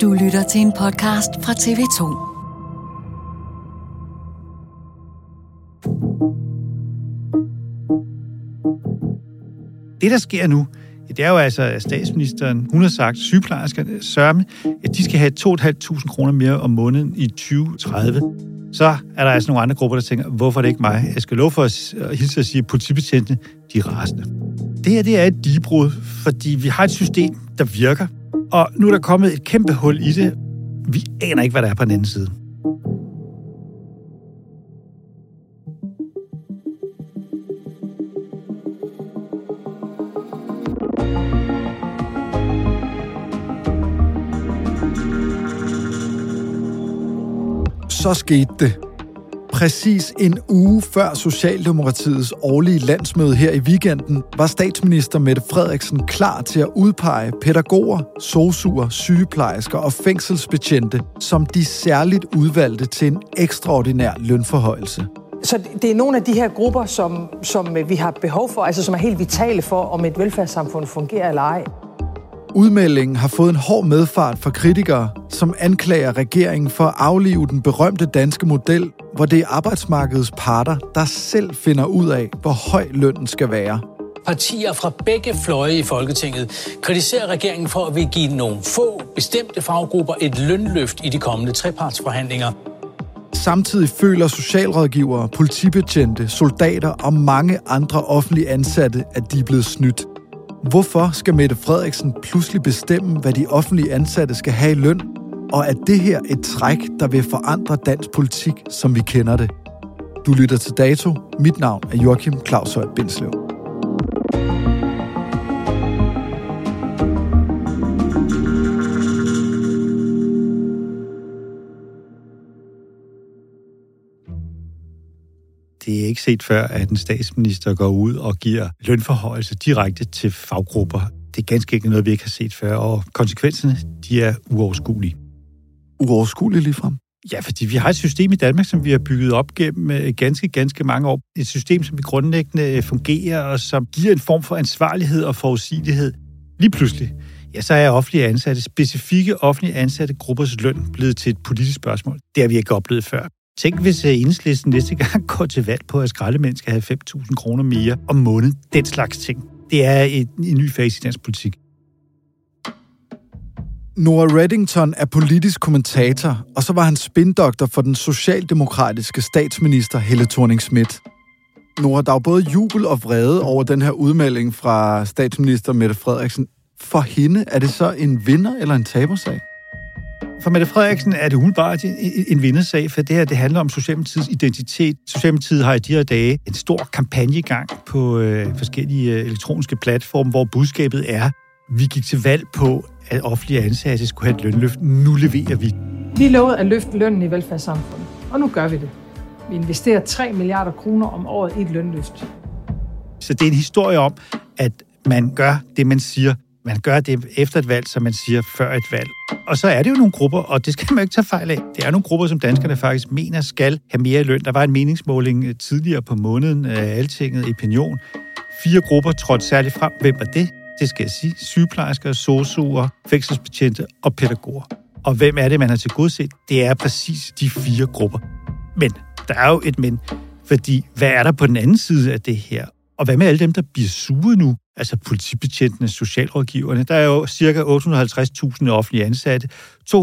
Du lytter til en podcast fra TV2. Det, der sker nu, det er jo altså, at statsministeren, hun har sagt, sygeplejerskerne sørme, at de skal have 2.500 kroner mere om måneden i 2030. Så er der altså nogle andre grupper, der tænker, hvorfor er det ikke mig? Jeg skal love for at hilse at sige, at politibetjentene, de er rasende. Det her, det er et digebrud, fordi vi har et system, der virker, og nu er der kommet et kæmpe hul i det. Vi aner ikke, hvad der er på den anden side. Så skete det. Præcis en uge før Socialdemokratiets årlige landsmøde her i weekenden, var statsminister Mette Frederiksen klar til at udpege pædagoger, sosuer, sygeplejersker og fængselsbetjente som de særligt udvalgte til en ekstraordinær lønforhøjelse. Så det er nogle af de her grupper, som, som vi har behov for, altså som er helt vitale for, om et velfærdssamfund fungerer eller ej. Udmeldingen har fået en hård medfart for kritikere, som anklager regeringen for at aflive den berømte danske model, hvor det er arbejdsmarkedets parter, der selv finder ud af, hvor høj lønnen skal være. Partier fra begge fløje i Folketinget kritiserer regeringen for at vil give nogle få bestemte faggrupper et lønløft i de kommende trepartsforhandlinger. Samtidig føler socialrådgivere, politibetjente, soldater og mange andre offentlige ansatte, at de er blevet snydt. Hvorfor skal Mette Frederiksen pludselig bestemme, hvad de offentlige ansatte skal have i løn? Og er det her et træk, der vil forandre dansk politik, som vi kender det? Du lytter til Dato. Mit navn er Joachim Claus Høj Bindslev. Det er ikke set før, at en statsminister går ud og giver lønforhøjelse direkte til faggrupper. Det er ganske ikke noget, vi ikke har set før, og konsekvenserne, de er uoverskuelige. Uoverskuelige ligefrem? Ja, fordi vi har et system i Danmark, som vi har bygget op gennem øh, ganske, ganske mange år. Et system, som grundlæggende øh, fungerer, og som giver en form for ansvarlighed og forudsigelighed. Lige pludselig, ja, så er offentlige ansatte, specifikke offentlige ansatte gruppers løn blevet til et politisk spørgsmål. Det har vi ikke oplevet før. Tænk, hvis øh, enhedslisten næste gang går til valg på, at skraldemænd skal have 5.000 kroner mere om måneden. Den slags ting. Det er et, en ny fase i dansk politik. Noah Reddington er politisk kommentator, og så var han spindoktor for den socialdemokratiske statsminister Helle thorning Schmidt. Noah, der er både jubel og vrede over den her udmelding fra statsminister Mette Frederiksen. For hende, er det så en vinder eller en tabersag? For Mette Frederiksen er det umiddelbart en vindersag, for det her det handler om Socialdemokratiets identitet. Socialdemokratiet har i de her dage en stor kampagne i gang på øh, forskellige øh, elektroniske platforme, hvor budskabet er, vi gik til valg på, at offentlige ansatte skulle have et lønløft. Nu leverer vi. Vi lovede at løfte lønnen i velfærdssamfundet, og nu gør vi det. Vi investerer 3 milliarder kroner om året i et lønløft. Så det er en historie om, at man gør det, man siger. Man gør det efter et valg, som man siger før et valg. Og så er det jo nogle grupper, og det skal man ikke tage fejl af. Det er nogle grupper, som danskerne faktisk mener skal have mere i løn. Der var en meningsmåling øh, tidligere på måneden af Altinget i Opinion. Fire grupper trådte særligt frem. Hvem var det? Det skal jeg sige. Sygeplejersker, sosuer, fængselsbetjente og pædagoger. Og hvem er det, man har til godset? Det er præcis de fire grupper. Men der er jo et men, fordi hvad er der på den anden side af det her? Og hvad med alle dem, der bliver suget nu? Altså politibetjentene, socialrådgiverne. Der er jo cirka 850.000 offentlige ansatte. 200.000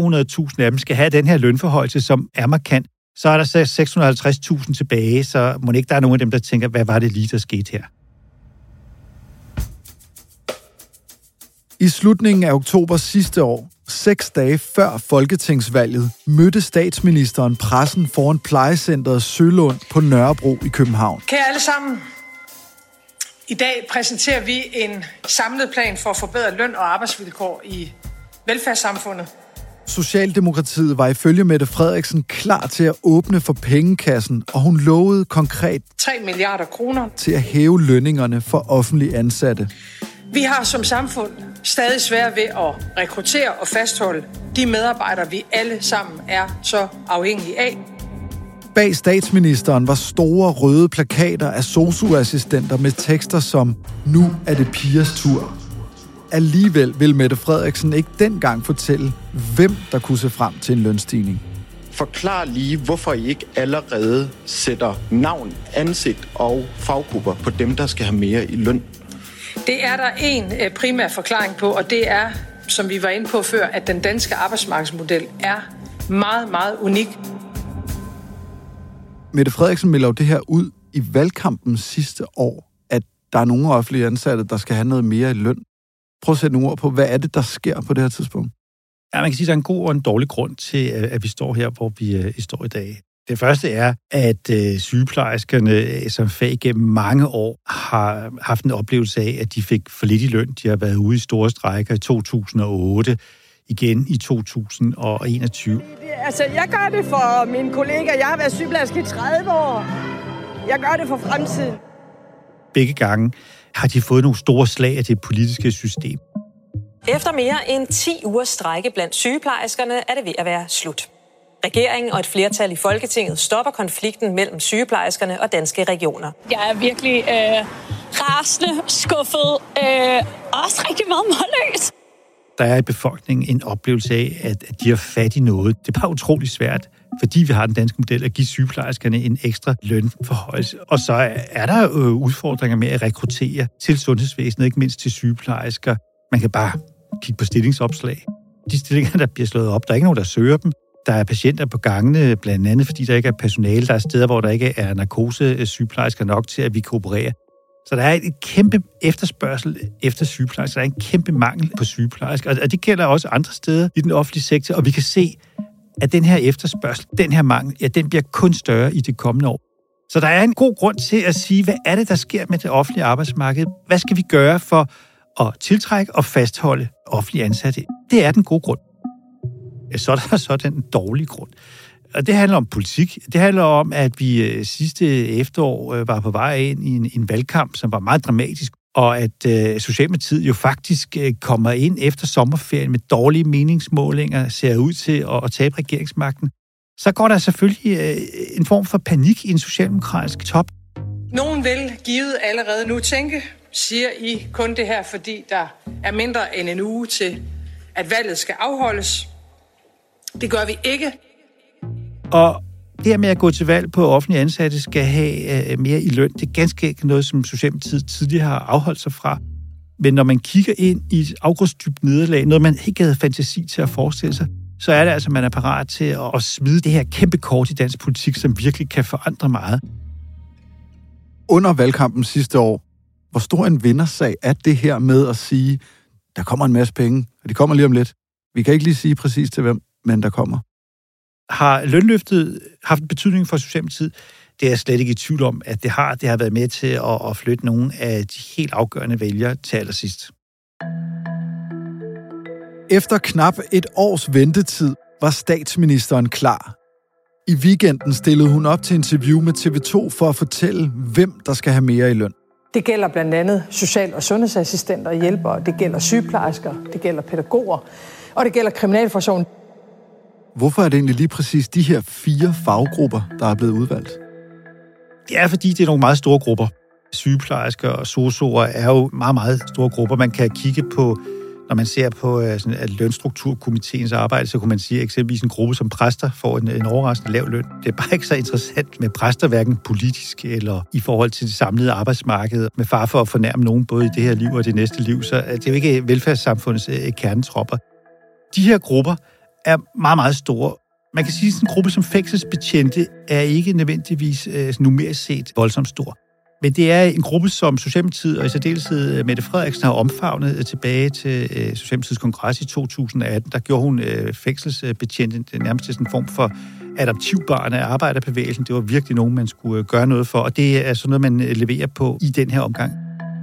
af dem skal have den her lønforhøjelse, som er markant. Så er der 650.000 tilbage, så må ikke der er nogen af dem, der tænker, hvad var det lige, der skete her? I slutningen af oktober sidste år, seks dage før folketingsvalget, mødte statsministeren pressen foran plejecentret Sølund på Nørrebro i København. Kære alle sammen, i dag præsenterer vi en samlet plan for at forbedre løn og arbejdsvilkår i velfærdssamfundet. Socialdemokratiet var ifølge Mette Frederiksen klar til at åbne for pengekassen, og hun lovede konkret 3 milliarder kroner. til at hæve lønningerne for offentlige ansatte. Vi har som samfund stadig svært ved at rekruttere og fastholde de medarbejdere, vi alle sammen er så afhængige af. Bag statsministeren var store røde plakater af sosu-assistenter med tekster som Nu er det pigers tur. Alligevel vil Mette Frederiksen ikke dengang fortælle, hvem der kunne se frem til en lønstigning. Forklar lige, hvorfor I ikke allerede sætter navn, ansigt og faggrupper på dem, der skal have mere i løn. Det er der en øh, primær forklaring på, og det er, som vi var inde på før, at den danske arbejdsmarkedsmodel er meget, meget unik. Mette Frederiksen melder jo det her ud i valgkampen sidste år, at der er nogle offentlige ansatte, der skal have noget mere i løn. Prøv at sætte nogle ord på, hvad er det, der sker på det her tidspunkt? Ja, man kan sige, at der er en god og en dårlig grund til, øh, at vi står her, hvor vi øh, står i dag. Det første er, at øh, sygeplejerskerne øh, som fag gennem mange år har haft en oplevelse af, at de fik for lidt i løn. De har været ude i store strækker i 2008, igen i 2021. Altså, jeg gør det for mine kolleger. Jeg har været sygeplejerske i 30 år. Jeg gør det for fremtiden. Begge gange har de fået nogle store slag af det politiske system. Efter mere end 10 ugers strække blandt sygeplejerskerne er det ved at være slut. Regeringen og et flertal i Folketinget stopper konflikten mellem sygeplejerskerne og danske regioner. Jeg er virkelig øh, rasende, skuffet, øh, og også rigtig meget målløs. Der er i befolkningen en oplevelse af, at, at de har fat i noget. Det er bare utrolig svært, fordi vi har den danske model, at give sygeplejerskerne en ekstra lønforhøjelse. Og så er der jo udfordringer med at rekruttere til sundhedsvæsenet, ikke mindst til sygeplejersker. Man kan bare kigge på stillingsopslag. De stillinger, der bliver slået op, der er ikke nogen, der søger dem. Der er patienter på gangene, blandt andet fordi der ikke er personale. Der er steder, hvor der ikke er narkose-sygeplejersker øh, nok til, at vi kan operere. Så der er et kæmpe efterspørgsel efter sygeplejersker. Der er en kæmpe mangel på sygeplejersker, og det gælder også andre steder i den offentlige sektor. Og vi kan se, at den her efterspørgsel, den her mangel, ja, den bliver kun større i det kommende år. Så der er en god grund til at sige, hvad er det, der sker med det offentlige arbejdsmarked? Hvad skal vi gøre for at tiltrække og fastholde offentlige ansatte? Det er den gode grund så er der så den dårlige grund. Og det handler om politik. Det handler om, at vi øh, sidste efterår øh, var på vej ind i en, en valgkamp, som var meget dramatisk, og at øh, Socialdemokratiet jo faktisk øh, kommer ind efter sommerferien med dårlige meningsmålinger, ser ud til at, at tabe regeringsmagten. Så går der selvfølgelig øh, en form for panik i en socialdemokratisk top. Nogen vil givet allerede nu tænke, siger I kun det her, fordi der er mindre end en uge til, at valget skal afholdes. Det gør vi ikke. Og det her med at gå til valg på offentlige ansatte skal have øh, mere i løn, det er ganske ikke noget, som Socialdemokratiet tidligere har afholdt sig fra. Men når man kigger ind i et afgrundsdybt nederlag, noget man ikke havde fantasi til at forestille sig, så er det altså, at man er parat til at, at smide det her kæmpe kort i dansk politik, som virkelig kan forandre meget. Under valgkampen sidste år, hvor stor en vindersag er det her med at sige, der kommer en masse penge, og de kommer lige om lidt. Vi kan ikke lige sige præcis til hvem, men der kommer. Har lønløftet haft betydning for Socialdemokratiet? Det er jeg slet ikke i tvivl om, at det har. Det har været med til at, at flytte nogle af de helt afgørende vælgere til allersidst. Efter knap et års ventetid var statsministeren klar. I weekenden stillede hun op til interview med TV2 for at fortælle, hvem der skal have mere i løn. Det gælder blandt andet social- og sundhedsassistenter og hjælpere, det gælder sygeplejersker, det gælder pædagoger, og det gælder kriminalforsorgen. Hvorfor er det egentlig lige præcis de her fire faggrupper, der er blevet udvalgt? Det er, fordi det er nogle meget store grupper. Sygeplejersker og sosuer er jo meget, meget store grupper. Man kan kigge på, når man ser på øh, sådan, at lønstrukturkomiteens arbejde, så kunne man sige, at eksempelvis en gruppe som præster får en, en overraskende lav løn. Det er bare ikke så interessant med præster, hverken politisk eller i forhold til det samlede arbejdsmarked, med far for at fornærme nogen, både i det her liv og det næste liv. Så øh, det er jo ikke velfærdssamfundets øh, kernetropper. De her grupper er meget, meget store. Man kan sige, at en gruppe som fængselsbetjente er ikke nødvendigvis øh, numerisk set voldsomt stor. Men det er en gruppe, som Socialdemokratiet og i særdeleshed øh, Mette Frederiksen har omfavnet øh, tilbage til øh, Socialdemokratiets kongres i 2018. Der gjorde hun fængselsbetjente nærmest til sådan en form for adaptivbarn af arbejderbevægelsen. Det var virkelig nogen, man skulle gøre noget for, og det er sådan noget, man leverer på i den her omgang.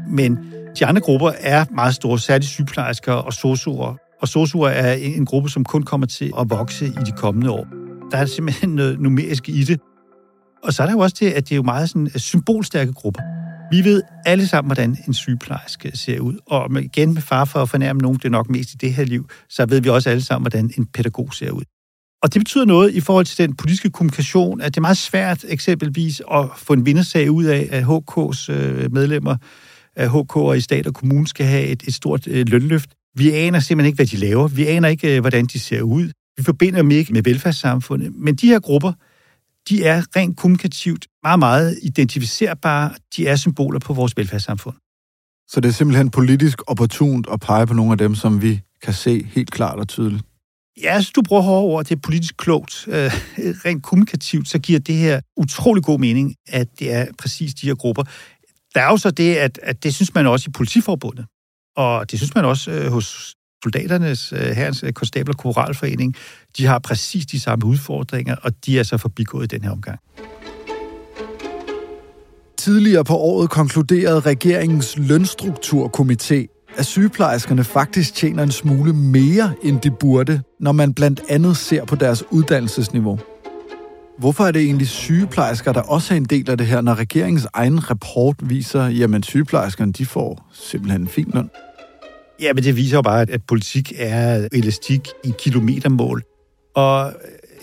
Men de andre grupper er meget store, særligt sygeplejersker og sosuer, og sosuer er en gruppe, som kun kommer til at vokse i de kommende år. Der er simpelthen noget numerisk i det. Og så er der jo også det, at det er jo meget sådan øh, symbolstærke grupper. Vi ved alle sammen, hvordan en sygeplejerske ser ud. Og igen med far for at fornærme nogen, det er nok mest i det her liv, så ved vi også alle sammen, hvordan en pædagog ser ud. Og det betyder noget i forhold til den politiske kommunikation, at det er meget svært eksempelvis at få en vindersag ud af, at HK's øh, medlemmer af HK'er i stat og kommune skal have et, et stort øh, lønløft. Vi aner simpelthen ikke, hvad de laver. Vi aner ikke, øh, hvordan de ser ud. Vi forbinder dem ikke med velfærdssamfundet. Men de her grupper, de er rent kommunikativt meget, meget identificerbare. De er symboler på vores velfærdssamfund. Så det er simpelthen politisk opportunt at pege på nogle af dem, som vi kan se helt klart og tydeligt? Ja, hvis du bruger hårde ord, det er politisk klogt. Øh, rent kommunikativt, så giver det her utrolig god mening, at det er præcis de her grupper. Der er jo så det, at, at det synes man også i politiforbundet. Og det synes man også øh, hos soldaternes, øh, herrens øh, konstabler koralforening. De har præcis de samme udfordringer, og de er så forbigået i den her omgang. Tidligere på året konkluderede regeringens lønstrukturkomité, at sygeplejerskerne faktisk tjener en smule mere, end de burde, når man blandt andet ser på deres uddannelsesniveau. Hvorfor er det egentlig sygeplejersker, der også er en del af det her, når regeringens egen rapport viser, jamen sygeplejerskerne de får simpelthen en fin løn? Ja, men det viser jo bare, at politik er elastik i kilometermål. Og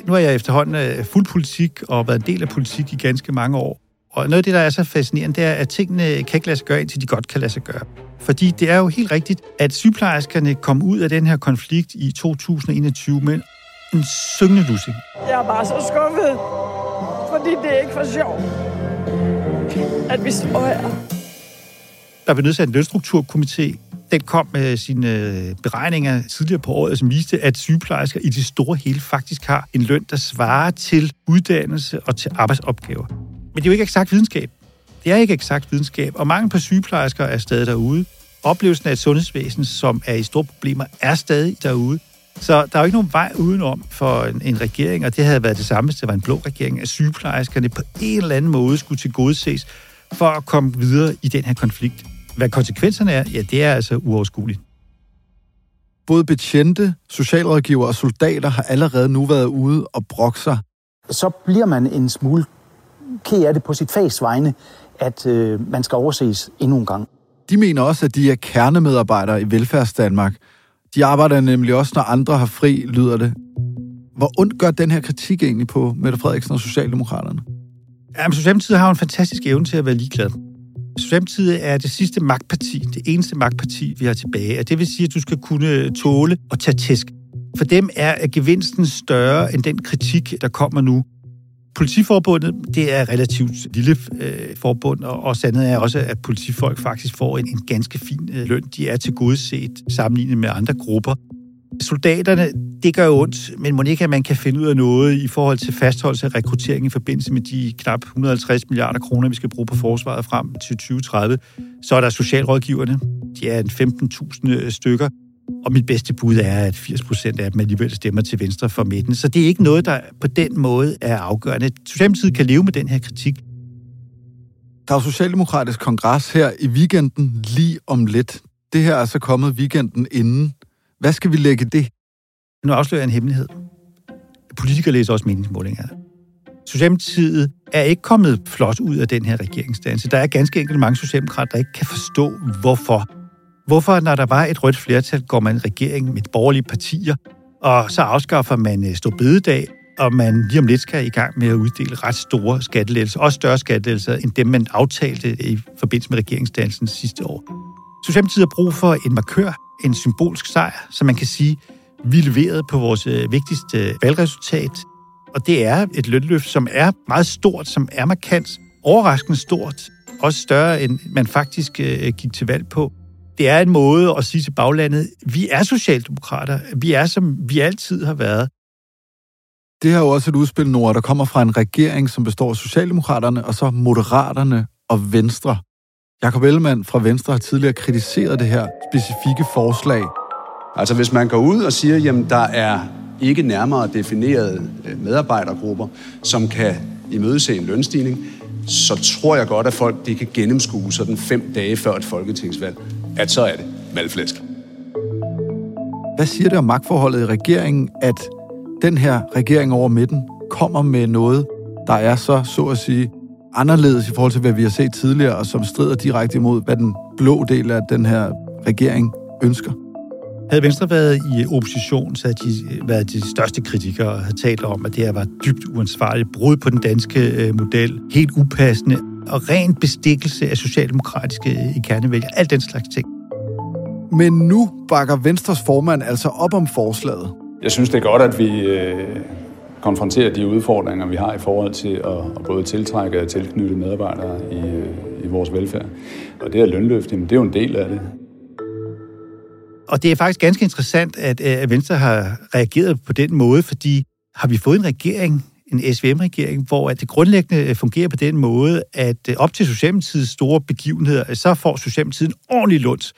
nu er jeg efterhånden øh, fuld politik og været en del af politik i ganske mange år. Og noget af det, der er så fascinerende, det er, at tingene kan ikke lade sig gøre, indtil de godt kan lade sig gøre. Fordi det er jo helt rigtigt, at sygeplejerskerne kom ud af den her konflikt i 2021 med en syngende lussing. Jeg er bare så skuffet, fordi det er ikke for sjov, at vi står her. Der blev nedsat en lønstrukturkomité. Den kom med sine øh, beregninger tidligere på året, som viste, at sygeplejersker i det store hele faktisk har en løn, der svarer til uddannelse og til arbejdsopgaver. Men det er jo ikke eksakt videnskab. Det er ikke eksakt videnskab, og mange på sygeplejersker er stadig derude. Oplevelsen af et sundhedsvæsen, som er i store problemer, er stadig derude. Så der er jo ikke nogen vej udenom for en, en regering, og det havde været det samme, hvis det var en blå regering, at sygeplejerskerne på en eller anden måde skulle tilgodeses for at komme videre i den her konflikt. Hvad konsekvenserne er, ja, det er altså uoverskueligt. Både betjente, socialrådgiver og soldater har allerede nu været ude og brokke sig. Så bliver man en smule ked af det på sit fags vegne, at øh, man skal overses endnu en gang. De mener også, at de er kernemedarbejdere i velfærdsdanmark. De arbejder nemlig også, når andre har fri, lyder det. Hvor ondt gør den her kritik egentlig på Mette Frederiksen og Socialdemokraterne? Jamen, Socialdemokratiet har jo en fantastisk evne til at være ligeglad. Fremtiden er det sidste magtparti, det eneste magtparti, vi har tilbage. Og det vil sige, at du skal kunne øh, tåle og tage tæsk. For dem er gevinsten større end den kritik, der kommer nu. Politiforbundet, det er et relativt lille øh, forbund, og, og sandet er også, at politifolk faktisk får en, en ganske fin øh, løn. De er til godset sammenlignet med andre grupper. Soldaterne, det gør ondt, men må ikke, at man kan finde ud af noget i forhold til fastholdelse af rekruttering i forbindelse med de knap 150 milliarder kroner, vi skal bruge på forsvaret frem til 2030. Så er der socialrådgiverne. De er 15.000 øh, stykker. Og mit bedste bud er, at 80 procent af dem alligevel stemmer til venstre for midten. Så det er ikke noget, der på den måde er afgørende. Socialdemokratiet kan leve med den her kritik. Der er Socialdemokratisk kongres her i weekenden lige om lidt. Det her er så kommet weekenden inden. Hvad skal vi lægge det? Nu afslører jeg en hemmelighed. Politikere læser også meningsmålinger. Socialdemokratiet er ikke kommet flot ud af den her regeringsdannelse. Der er ganske enkelt mange socialdemokrater, der ikke kan forstå, hvorfor. Hvorfor, når der var et rødt flertal, går man i regering med borgerlige partier, og så afskaffer man øh, stå bededag, og man lige om lidt skal i gang med at uddele ret store skattelettelser, også større skattelettelser, end dem, man aftalte i forbindelse med regeringsdannelsen sidste år. Socialdemokratiet har brug for en markør, en symbolsk sejr, så man kan sige, vi leverede på vores øh, vigtigste øh, valgresultat, og det er et lønløft, som er meget stort, som er markant, overraskende stort, også større, end man faktisk øh, gik til valg på. Det er en måde at sige til baglandet, vi er socialdemokrater, vi er som vi altid har været. Det her er jo også et udspil, Nora, der kommer fra en regering, som består af Socialdemokraterne, og så Moderaterne og Venstre. Jakob Ellemann fra Venstre har tidligere kritiseret det her specifikke forslag. Altså hvis man går ud og siger, jamen der er ikke nærmere definerede øh, medarbejdergrupper, som kan imødese en lønstigning, så tror jeg godt, at folk de kan gennemskue sådan fem dage før et folketingsvalg, at så er det valgflæsk. Hvad siger det om magtforholdet i regeringen, at den her regering over midten kommer med noget, der er så, så at sige, anderledes i forhold til, hvad vi har set tidligere, og som strider direkte imod, hvad den blå del af den her regering ønsker? Havde Venstre været i opposition, så havde de været de største kritikere og havde talt om, at det her var dybt uansvarligt, brud på den danske øh, model, helt upassende og ren bestikkelse af socialdemokratiske øh, i kernevælger, alt den slags ting. Men nu bakker Venstres formand altså op om forslaget. Jeg synes, det er godt, at vi øh, konfrontere de udfordringer, vi har i forhold til at, at både tiltrække og tilknytte medarbejdere i, øh, i vores velfærd. Og det er lønløft, det er jo en del af det. Og det er faktisk ganske interessant, at, øh, at Venstre har reageret på den måde, fordi har vi fået en regering, en SVM-regering, hvor at det grundlæggende øh, fungerer på den måde, at op til Socialdemokratiets store begivenheder, så får Socialdemokratiet en ordentlig lunds.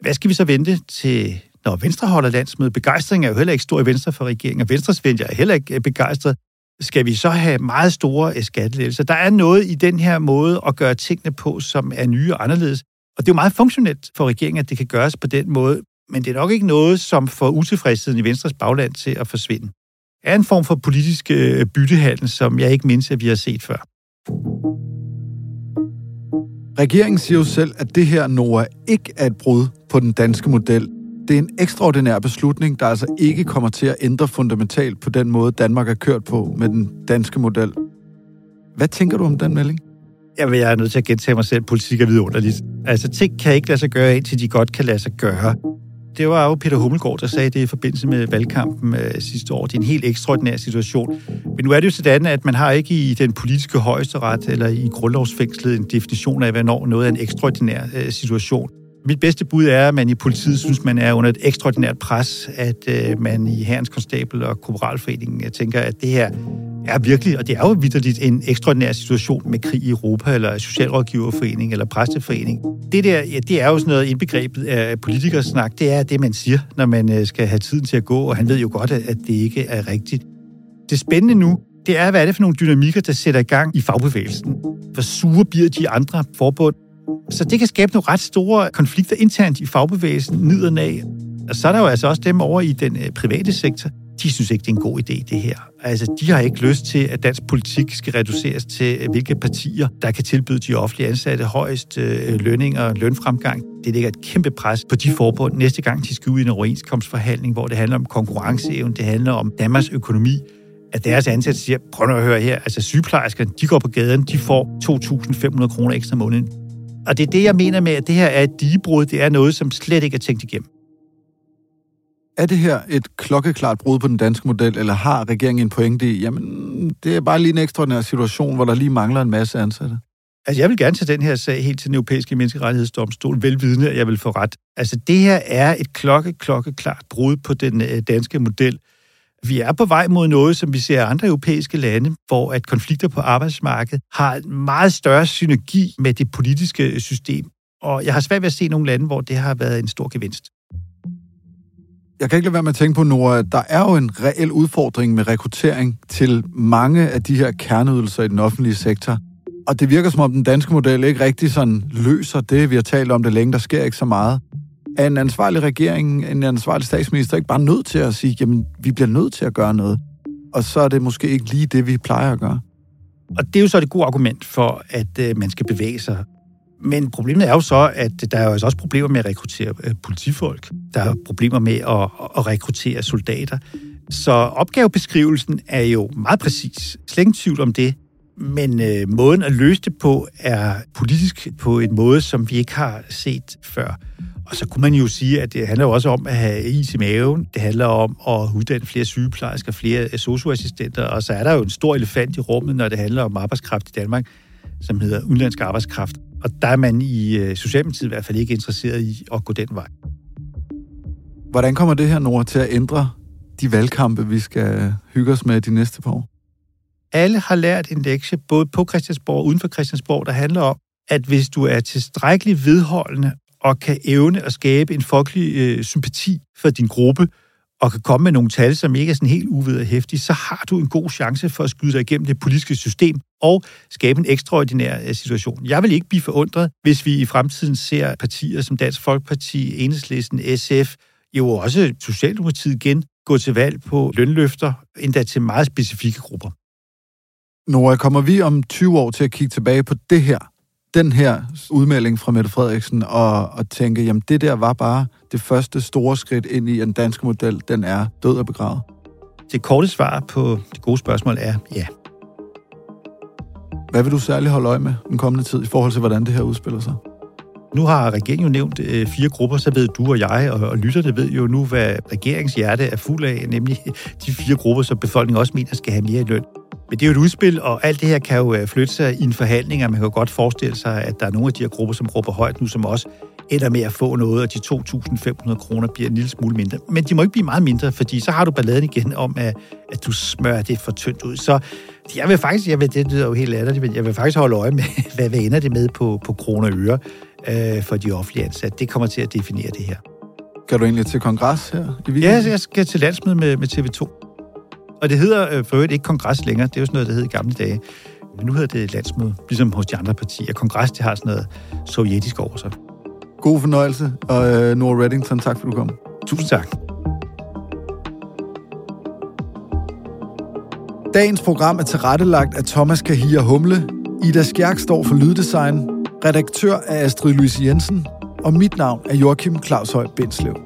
Hvad skal vi så vente til, når Venstre holder landsmøde? Begejstring er jo heller ikke stor i Venstre for regeringen, og Venstres vælger er heller ikke øh, begejstret. Skal vi så have meget store øh, skattelettelser? Der er noget i den her måde at gøre tingene på, som er nye og anderledes. Og det er jo meget funktionelt for regeringen, at det kan gøres på den måde men det er nok ikke noget, som får utilfredsheden i Venstres bagland til at forsvinde. Det er en form for politisk øh, byttehandel, som jeg ikke mindst, at vi har set før. Regeringen siger jo selv, at det her, Nora, ikke er et brud på den danske model. Det er en ekstraordinær beslutning, der altså ikke kommer til at ændre fundamentalt på den måde, Danmark er kørt på med den danske model. Hvad tænker du om den melding? Jamen, jeg er nødt til at gentage mig selv. Politik er vidunderligt. Altså, ting kan ikke lade sig gøre, indtil de godt kan lade sig gøre det var jo Peter Hummelgaard, der sagde det i forbindelse med valgkampen øh, sidste år. Det er en helt ekstraordinær situation. Men nu er det jo sådan, at man har ikke i den politiske højesteret eller i grundlovsfængslet en definition af, hvornår noget er en ekstraordinær øh, situation. Mit bedste bud er, at man i politiet synes, man er under et ekstraordinært pres, at øh, man i Herrens Konstabel og Korporalforeningen jeg tænker, at det her er virkelig, og det er jo vidderligt, en ekstraordinær situation med krig i Europa, eller Socialrådgiverforening, eller Præsteforening. Det der, ja, det er jo sådan noget indbegrebet af politikersnak. Det er det, man siger, når man øh, skal have tiden til at gå, og han ved jo godt, at det ikke er rigtigt. Det spændende nu, det er, hvad er det for nogle dynamikker, der sætter i gang i fagbevægelsen? Hvor sure bliver de andre forbund? Så det kan skabe nogle ret store konflikter internt i fagbevægelsen, nedad. af. Og så er der jo altså også dem over i den øh, private sektor, de synes ikke, det er en god idé, det her. Altså, de har ikke lyst til, at dansk politik skal reduceres til, øh, hvilke partier, der kan tilbyde de offentlige ansatte højst øh, lønning og lønfremgang. Det lægger et kæmpe pres på de forbund næste gang, de skal ud i en overenskomstforhandling, hvor det handler om konkurrenceevne, det handler om Danmarks økonomi, at deres ansatte siger, prøv at høre her, altså sygeplejerskerne, de går på gaden, de får 2.500 kroner ekstra om måneden. Og det er det, jeg mener med, at det her er et digebrud. Det er noget, som slet ikke er tænkt igennem. Er det her et klokkeklart brud på den danske model, eller har regeringen en pointe i, jamen, det er bare lige en ekstraordinær situation, hvor der lige mangler en masse ansatte? Altså, jeg vil gerne tage den her sag helt til den europæiske menneskerettighedsdomstol, velvidende, at jeg vil få ret. Altså, det her er et klokke, klokkeklart brud på den øh, danske model. Vi er på vej mod noget, som vi ser i andre europæiske lande, hvor at konflikter på arbejdsmarkedet har en meget større synergi med det politiske system. Og jeg har svært ved at se nogle lande, hvor det har været en stor gevinst. Jeg kan ikke lade være med at tænke på, Nora, at der er jo en reel udfordring med rekruttering til mange af de her kerneydelser i den offentlige sektor. Og det virker som om den danske model ikke rigtig sådan løser det. Vi har talt om det længe, der sker ikke så meget. Er en ansvarlig regering, en ansvarlig statsminister ikke bare nødt til at sige, jamen, vi bliver nødt til at gøre noget? Og så er det måske ikke lige det, vi plejer at gøre. Og det er jo så et godt argument for, at øh, man skal bevæge sig. Men problemet er jo så, at der er jo altså også problemer med at rekruttere øh, politifolk. Der er problemer med at, at rekruttere soldater. Så opgavebeskrivelsen er jo meget præcis. Slet ingen tvivl om det. Men øh, måden at løse det på er politisk på en måde, som vi ikke har set før. Og så kunne man jo sige, at det handler jo også om at have is i maven. Det handler om at uddanne flere sygeplejersker, flere socioassistenter. Og så er der jo en stor elefant i rummet, når det handler om arbejdskraft i Danmark, som hedder udenlandsk arbejdskraft. Og der er man i øh, Socialdemokratiet i hvert fald ikke interesseret i at gå den vej. Hvordan kommer det her, Nora, til at ændre de valgkampe, vi skal hygge os med de næste par år? Alle har lært en lektie, både på Christiansborg og uden for Christiansborg, der handler om, at hvis du er tilstrækkeligt vedholdende og kan evne at skabe en folkelig øh, sympati for din gruppe, og kan komme med nogle tal, som ikke er sådan helt uvederhæftige, så har du en god chance for at skyde dig igennem det politiske system og skabe en ekstraordinær øh, situation. Jeg vil ikke blive forundret, hvis vi i fremtiden ser partier som Dansk Folkeparti, Enhedslisten, SF, jo også Socialdemokratiet igen gå til valg på lønløfter, endda til meget specifikke grupper. Nora, kommer vi om 20 år til at kigge tilbage på det her, den her udmelding fra Mette Frederiksen, og, og tænke, jamen det der var bare det første store skridt ind i, at den danske model, den er død og begravet? Det korte svar på det gode spørgsmål er ja. Hvad vil du særligt holde øje med den kommende tid i forhold til, hvordan det her udspiller sig? Nu har regeringen jo nævnt øh, fire grupper, så ved du og jeg og, og lytterne ved jo nu, hvad regeringens hjerte er fuld af, nemlig de fire grupper, som befolkningen også mener skal have mere i løn. Men det er jo et udspil, og alt det her kan jo øh, flytte sig i en forhandling, og man kan jo godt forestille sig, at der er nogle af de her grupper, som råber højt nu, som også ender med at få noget, og de 2.500 kroner bliver en lille smule mindre. Men de må ikke blive meget mindre, fordi så har du balladen igen om, at, at du smører det for tyndt ud. Så jeg vil faktisk, jeg vil, det lyder jo helt latterligt, men jeg vil faktisk holde øje med, hvad, hvad ender det med på, på kroner og øre øh, for de offentlige ansatte. Det kommer til at definere det her. Kan du egentlig til kongres her i weekenden? Ja, jeg skal til landsmøde med, med TV2. Og det hedder øh, for øvrigt ikke kongres længere. Det er jo sådan noget, der hed i gamle dage. Men nu hedder det landsmøde, ligesom hos de andre partier. Kongres, det har sådan noget sovjetisk over sig. God fornøjelse, og øh, Nora Reddington, tak for du kom. Tusind tak. Dagens program er tilrettelagt af Thomas Kahir Humle. Ida Skjærk står for lyddesign. Redaktør er Astrid Louise Jensen. Og mit navn er Joachim Claus Høj Bindslev.